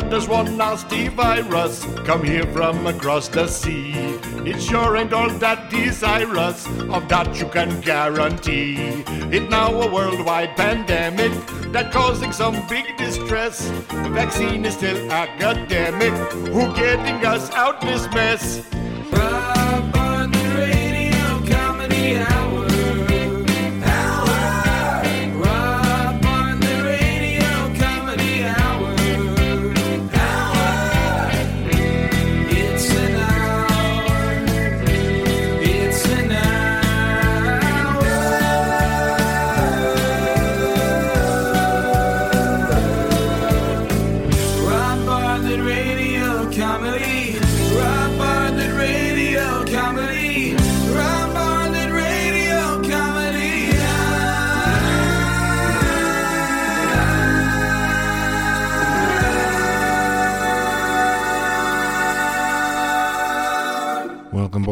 God, there's one nasty virus come here from across the sea. It sure ain't all that desirous, of that you can guarantee. It now a worldwide pandemic that causing some big distress. The vaccine is still academic. Who getting us out this mess?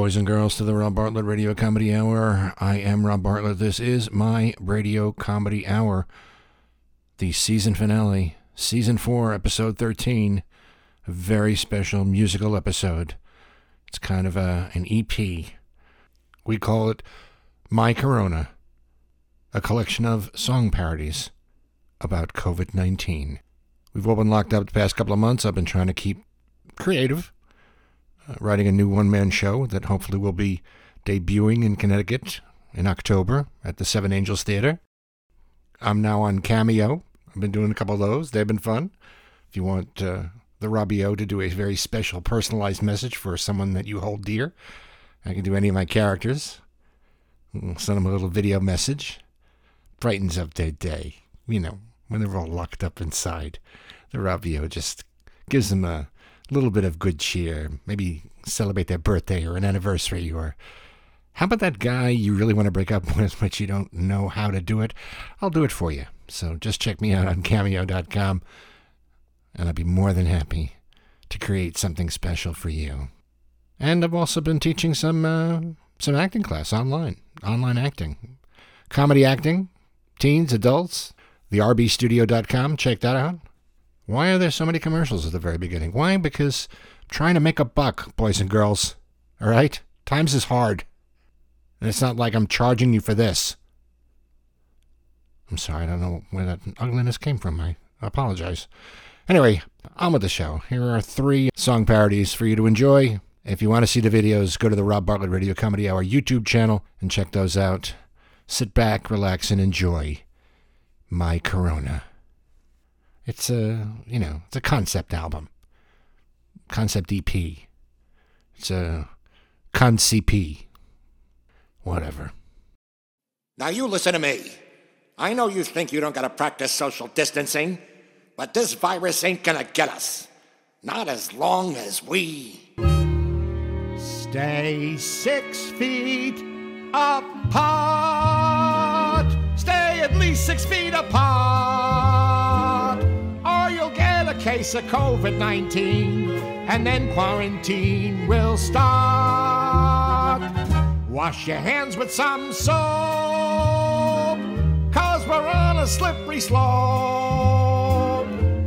Boys and girls, to the Rob Bartlett Radio Comedy Hour. I am Rob Bartlett. This is my Radio Comedy Hour, the season finale, season four, episode 13. A very special musical episode. It's kind of a, an EP. We call it My Corona, a collection of song parodies about COVID 19. We've all been locked up the past couple of months. I've been trying to keep creative writing a new one man show that hopefully will be debuting in Connecticut in October at the Seven Angels Theater. I'm now on Cameo. I've been doing a couple of those, they've been fun. If you want uh, the Robbie O to do a very special personalized message for someone that you hold dear, I can do any of my characters. I'll send them a little video message. Brightens up their day. You know, when they're all locked up inside. The Robbie O just gives them a little bit of good cheer. Maybe celebrate their birthday or an anniversary or how about that guy you really want to break up with but you don't know how to do it? I'll do it for you. So just check me out on cameo.com and I'll be more than happy to create something special for you. And I've also been teaching some uh, some acting class online, online acting, comedy acting, teens, adults. The rbstudio.com, check that out. Why are there so many commercials at the very beginning? Why? Because I'm trying to make a buck, boys and girls. All right? Times is hard. And it's not like I'm charging you for this. I'm sorry, I don't know where that ugliness came from. I apologize. Anyway, on with the show. Here are three song parodies for you to enjoy. If you want to see the videos, go to the Rob Bartlett Radio Comedy Hour YouTube channel and check those out. Sit back, relax, and enjoy My Corona. It's a, you know, it's a concept album. Concept EP. It's a con CP. Whatever. Now you listen to me. I know you think you don't gotta practice social distancing, but this virus ain't gonna get us. Not as long as we. Stay six feet apart. Stay at least six feet apart. Case of COVID 19, and then quarantine will start. Wash your hands with some soap, cause we're on a slippery slope.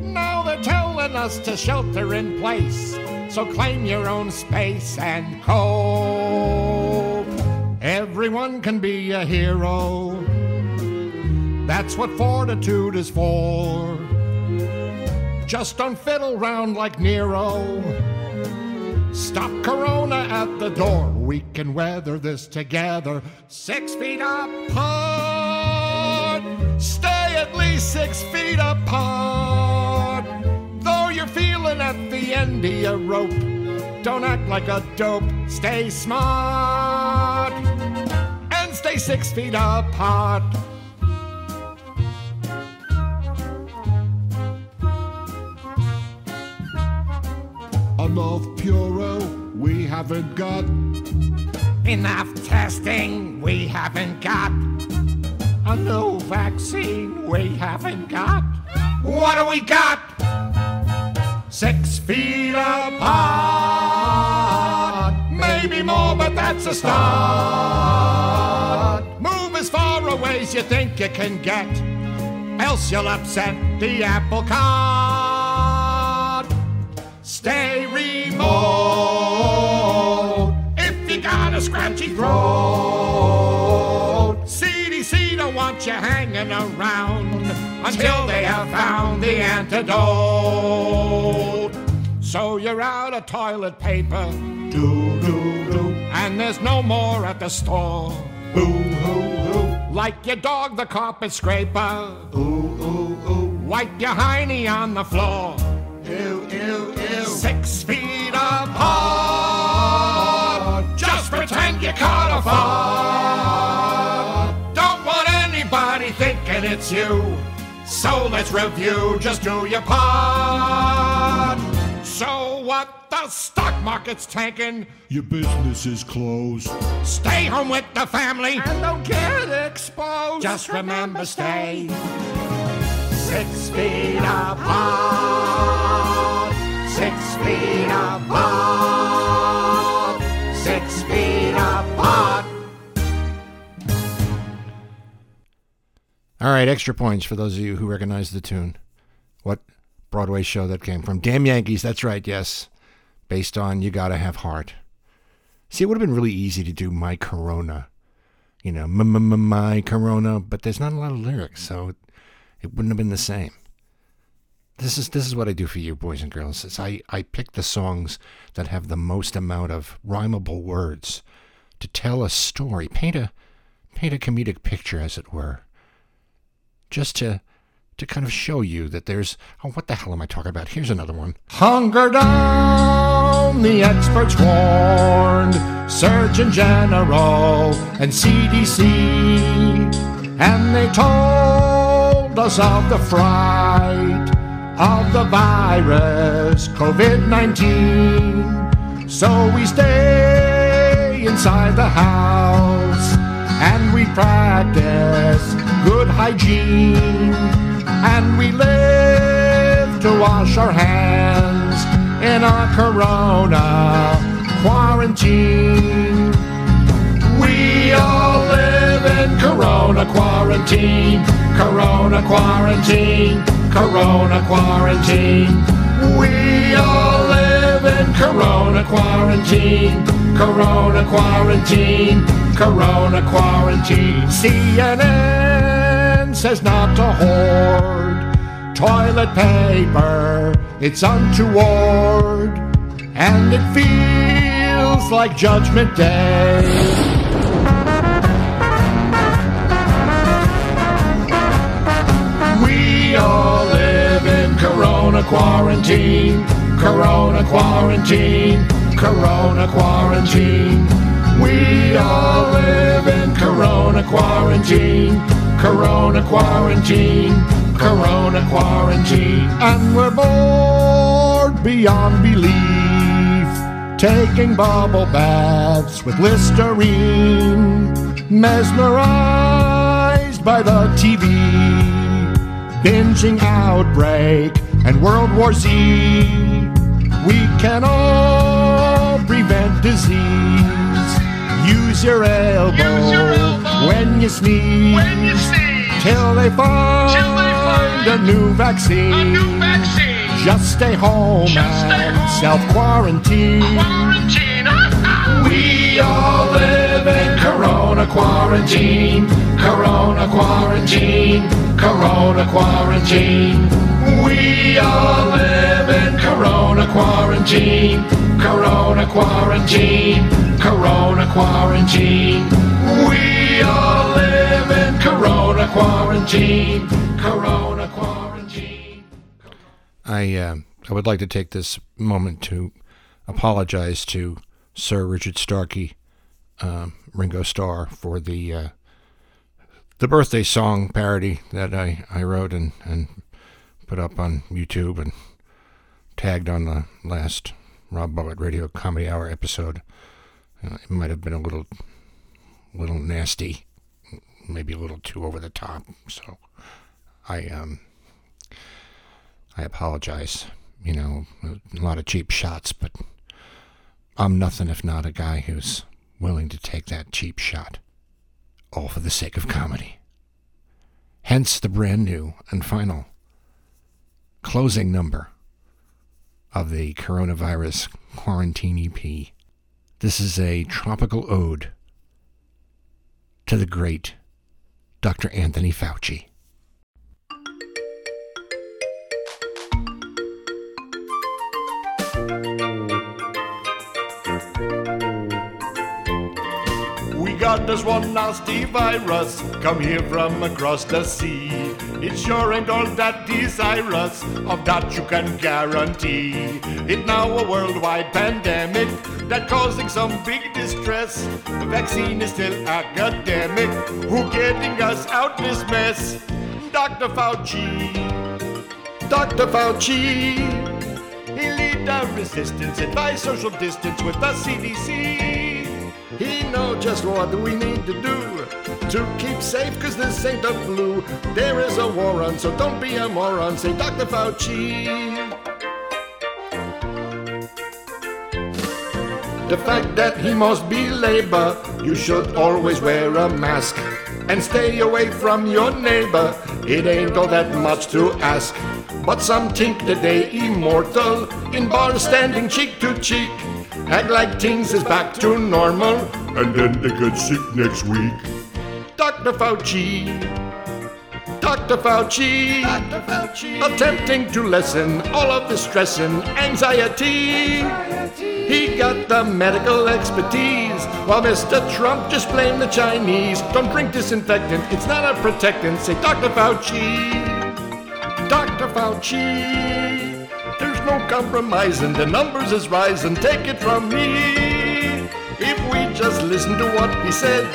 Now they're telling us to shelter in place, so claim your own space and cope. Everyone can be a hero. That's what fortitude is for. Just don't fiddle round like Nero. Stop Corona at the door. We can weather this together. Six feet apart. Stay at least six feet apart. Though you're feeling at the end of your rope, don't act like a dope. Stay smart and stay six feet apart. Enough Purell, we haven't got. Enough testing, we haven't got. A new vaccine, we haven't got. What do we got? Six feet apart. Maybe more, but that's a start. Move as far away as you think you can get, else you'll upset the apple cart. Stay remote. If you got a scratchy throat, CDC don't want you hanging around until they have found the antidote. So you're out of toilet paper, Do, do, do. and there's no more at the store. Boo, hoo, hoo. Like your dog, the carpet scraper. Ooh, ooh, ooh. Wipe your hiney on the floor. Ew, ew, ew. Six feet apart. Just pretend you caught a fart. Don't want anybody thinking it's you. So let's review. Just do your part. So what? The stock market's tanking. Your business is closed. Stay home with the family and don't get exposed. Just remember, stay six feet apart. All right, extra points for those of you who recognize the tune. What Broadway show that came from? Damn Yankees, that's right, yes. Based on You Gotta Have Heart. See, it would have been really easy to do My Corona. You know, My Corona, but there's not a lot of lyrics, so it, it wouldn't have been the same. This is this is what I do for you, boys and girls. Is I, I pick the songs that have the most amount of rhymable words to tell a story, paint a paint a comedic picture, as it were just to to kind of show you that there's oh what the hell am I talking about? Here's another one. Hunger down, the experts warned, Surgeon General and CDC, and they told us of the fright of the virus, COVID 19. So we stay inside the house and we practice good hygiene and we live to wash our hands in our corona quarantine. We all live in corona quarantine, corona quarantine, corona quarantine. We all live in corona quarantine, corona quarantine, corona quarantine. CNN says not to hoard toilet paper, it's untoward, and it feels like Judgment Day. We all live in Corona quarantine, Corona quarantine, Corona quarantine. We all live in Corona quarantine, Corona quarantine, Corona quarantine. And we're bored beyond belief, taking bubble baths with Listerine, mesmerized by the TV binging outbreak and World War Z. We can all prevent disease. Use your elbow, when, you sneeze, till they find, a, new vaccine. Just stay home and self quarantine. We all live in Corona quarantine, Corona quarantine, Corona quarantine. We all live in Corona quarantine, Corona quarantine, Corona quarantine. We all Corona quarantine, Corona quarantine. I uh, I would like to take this moment to apologize to Sir Richard Starkey, um, Ringo Starr, for the uh, the birthday song parody that I, I wrote and, and put up on YouTube and tagged on the last Rob Bartlett Radio Comedy Hour episode. Uh, it might have been a little little nasty, maybe a little too over the top. So I um I apologize. You know, a lot of cheap shots, but I'm nothing if not a guy who's willing to take that cheap shot, all for the sake of comedy. Hence the brand new and final closing number of the coronavirus quarantine EP. This is a tropical ode to the great Dr. Anthony Fauci. This one nasty virus come here from across the sea. It sure ain't all that desirous, of that you can guarantee. It now a worldwide pandemic that causing some big distress. The vaccine is still academic. Who getting us out this mess? Dr. Fauci. Dr. Fauci. He lead the resistance, advise social distance with the CDC. Just what do we need to do to keep safe, cause this ain't the flu. There is a war on, so don't be a moron. Say Dr. Fauci. The fact that he must be labor, you should always wear a mask and stay away from your neighbor. It ain't all that much to ask. But some think that they immortal in bars standing cheek to cheek. Act like things is back to normal, and then they get sick next week. Dr. Fauci. Dr. Fauci, Dr. Fauci, attempting to lessen all of the stress and anxiety. He got the medical expertise, while Mr. Trump just blamed the Chinese. Don't drink disinfectant, it's not a protectant. Say Dr. Fauci, Dr. Fauci. There's no compromising, the numbers is rising, take it from me. If we just listen to what he said,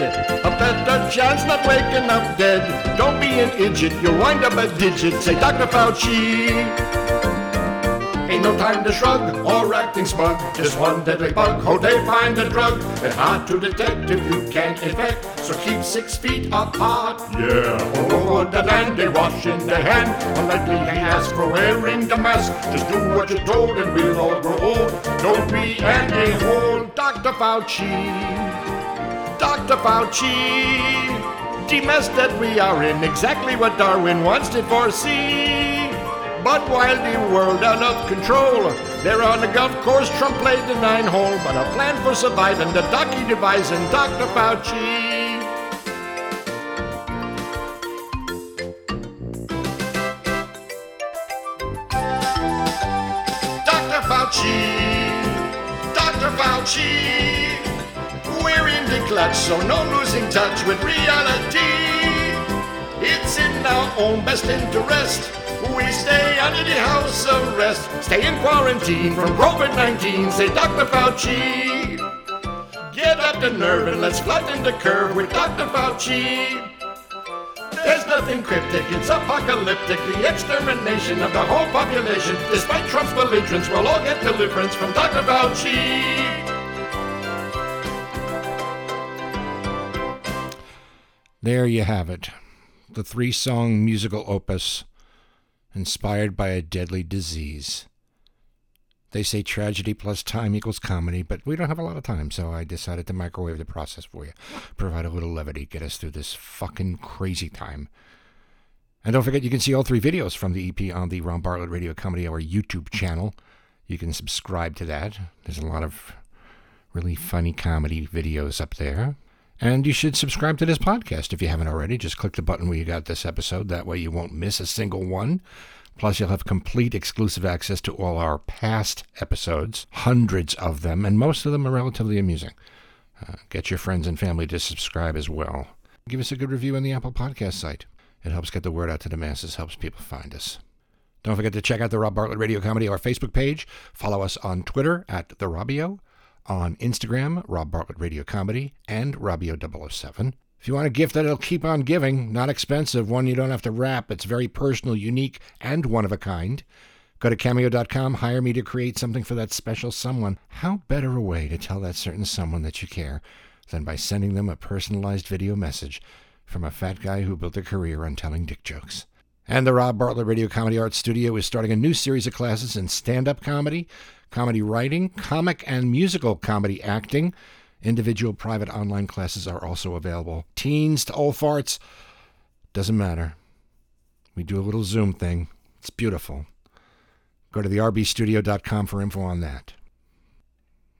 a better chance not waking up dead. Don't be an idiot, you'll wind up a digit. Say Dr. Fauci. Ain't no time to shrug or acting smug. Just one deadly bug. How they find the drug? It's hard to detect if you can't infect. So keep six feet apart. Yeah. Or the land they wash in their hand. Politely he asks for wearing the mask. Just do what you're told and we'll all grow old. Don't be an a-hole. Dr. Fauci. Dr. Fauci. The mess that we are in, exactly what Darwin once did foresee. But while the world out of control, there on the golf course, Trump played the nine hole. But a plan for surviving, the docky devising, Dr. Fauci. Dr. Fauci. Fauci. We're in the clutch, so no losing touch with reality. It's in our own best interest. We stay under the house arrest. Stay in quarantine from COVID 19. Say Dr. Fauci. Get up the nerve and let's flatten the curve with Dr. Fauci. Nothing cryptic, it's apocalyptic. The extermination of the whole population. Despite Trump's belligerence, we'll all get deliverance from Dr. Fauci. There you have it. The three song musical opus inspired by a deadly disease. They say tragedy plus time equals comedy, but we don't have a lot of time, so I decided to microwave the process for you. Provide a little levity, get us through this fucking crazy time. And don't forget, you can see all three videos from the EP on the Rob Bartlett Radio Comedy Hour YouTube channel. You can subscribe to that. There's a lot of really funny comedy videos up there. And you should subscribe to this podcast if you haven't already. Just click the button where you got this episode. That way you won't miss a single one. Plus, you'll have complete exclusive access to all our past episodes, hundreds of them, and most of them are relatively amusing. Uh, get your friends and family to subscribe as well. Give us a good review on the Apple Podcast site. It helps get the word out to the masses, helps people find us. Don't forget to check out the Rob Bartlett Radio Comedy, Hour Facebook page. Follow us on Twitter at The Robbio, on Instagram, Rob Bartlett Radio Comedy, and Robbio007. If you want a gift that'll keep on giving, not expensive, one you don't have to wrap, it's very personal, unique, and one of a kind. Go to cameo.com, hire me to create something for that special someone. How better a way to tell that certain someone that you care than by sending them a personalized video message from a fat guy who built a career on telling dick jokes? And the Rob Bartlett Radio Comedy Arts Studio is starting a new series of classes in stand up comedy, comedy writing, comic and musical comedy acting. Individual private online classes are also available. Teens to old farts, doesn't matter. We do a little Zoom thing. It's beautiful. Go to the rbstudio.com for info on that.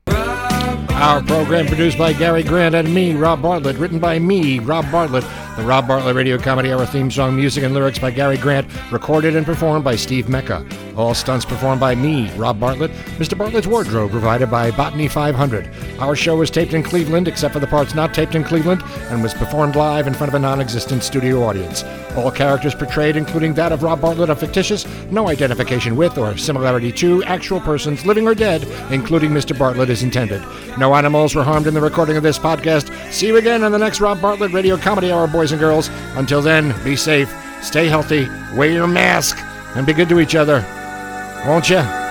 Our program produced by Gary Grant and me, Rob Bartlett, written by me, Rob Bartlett. The Rob Bartlett Radio Comedy Hour theme song, music and lyrics by Gary Grant, recorded and performed by Steve Mecca. All stunts performed by me, Rob Bartlett. Mr. Bartlett's wardrobe provided by Botany 500. Our show was taped in Cleveland, except for the parts not taped in Cleveland, and was performed live in front of a non-existent studio audience. All characters portrayed, including that of Rob Bartlett, are fictitious. No identification with or similarity to actual persons, living or dead, including Mr. Bartlett, is intended. No animals were harmed in the recording of this podcast. See you again on the next Rob Bartlett Radio Comedy Hour, boys and girls. Until then, be safe, stay healthy, wear your mask, and be good to each other. Won't you?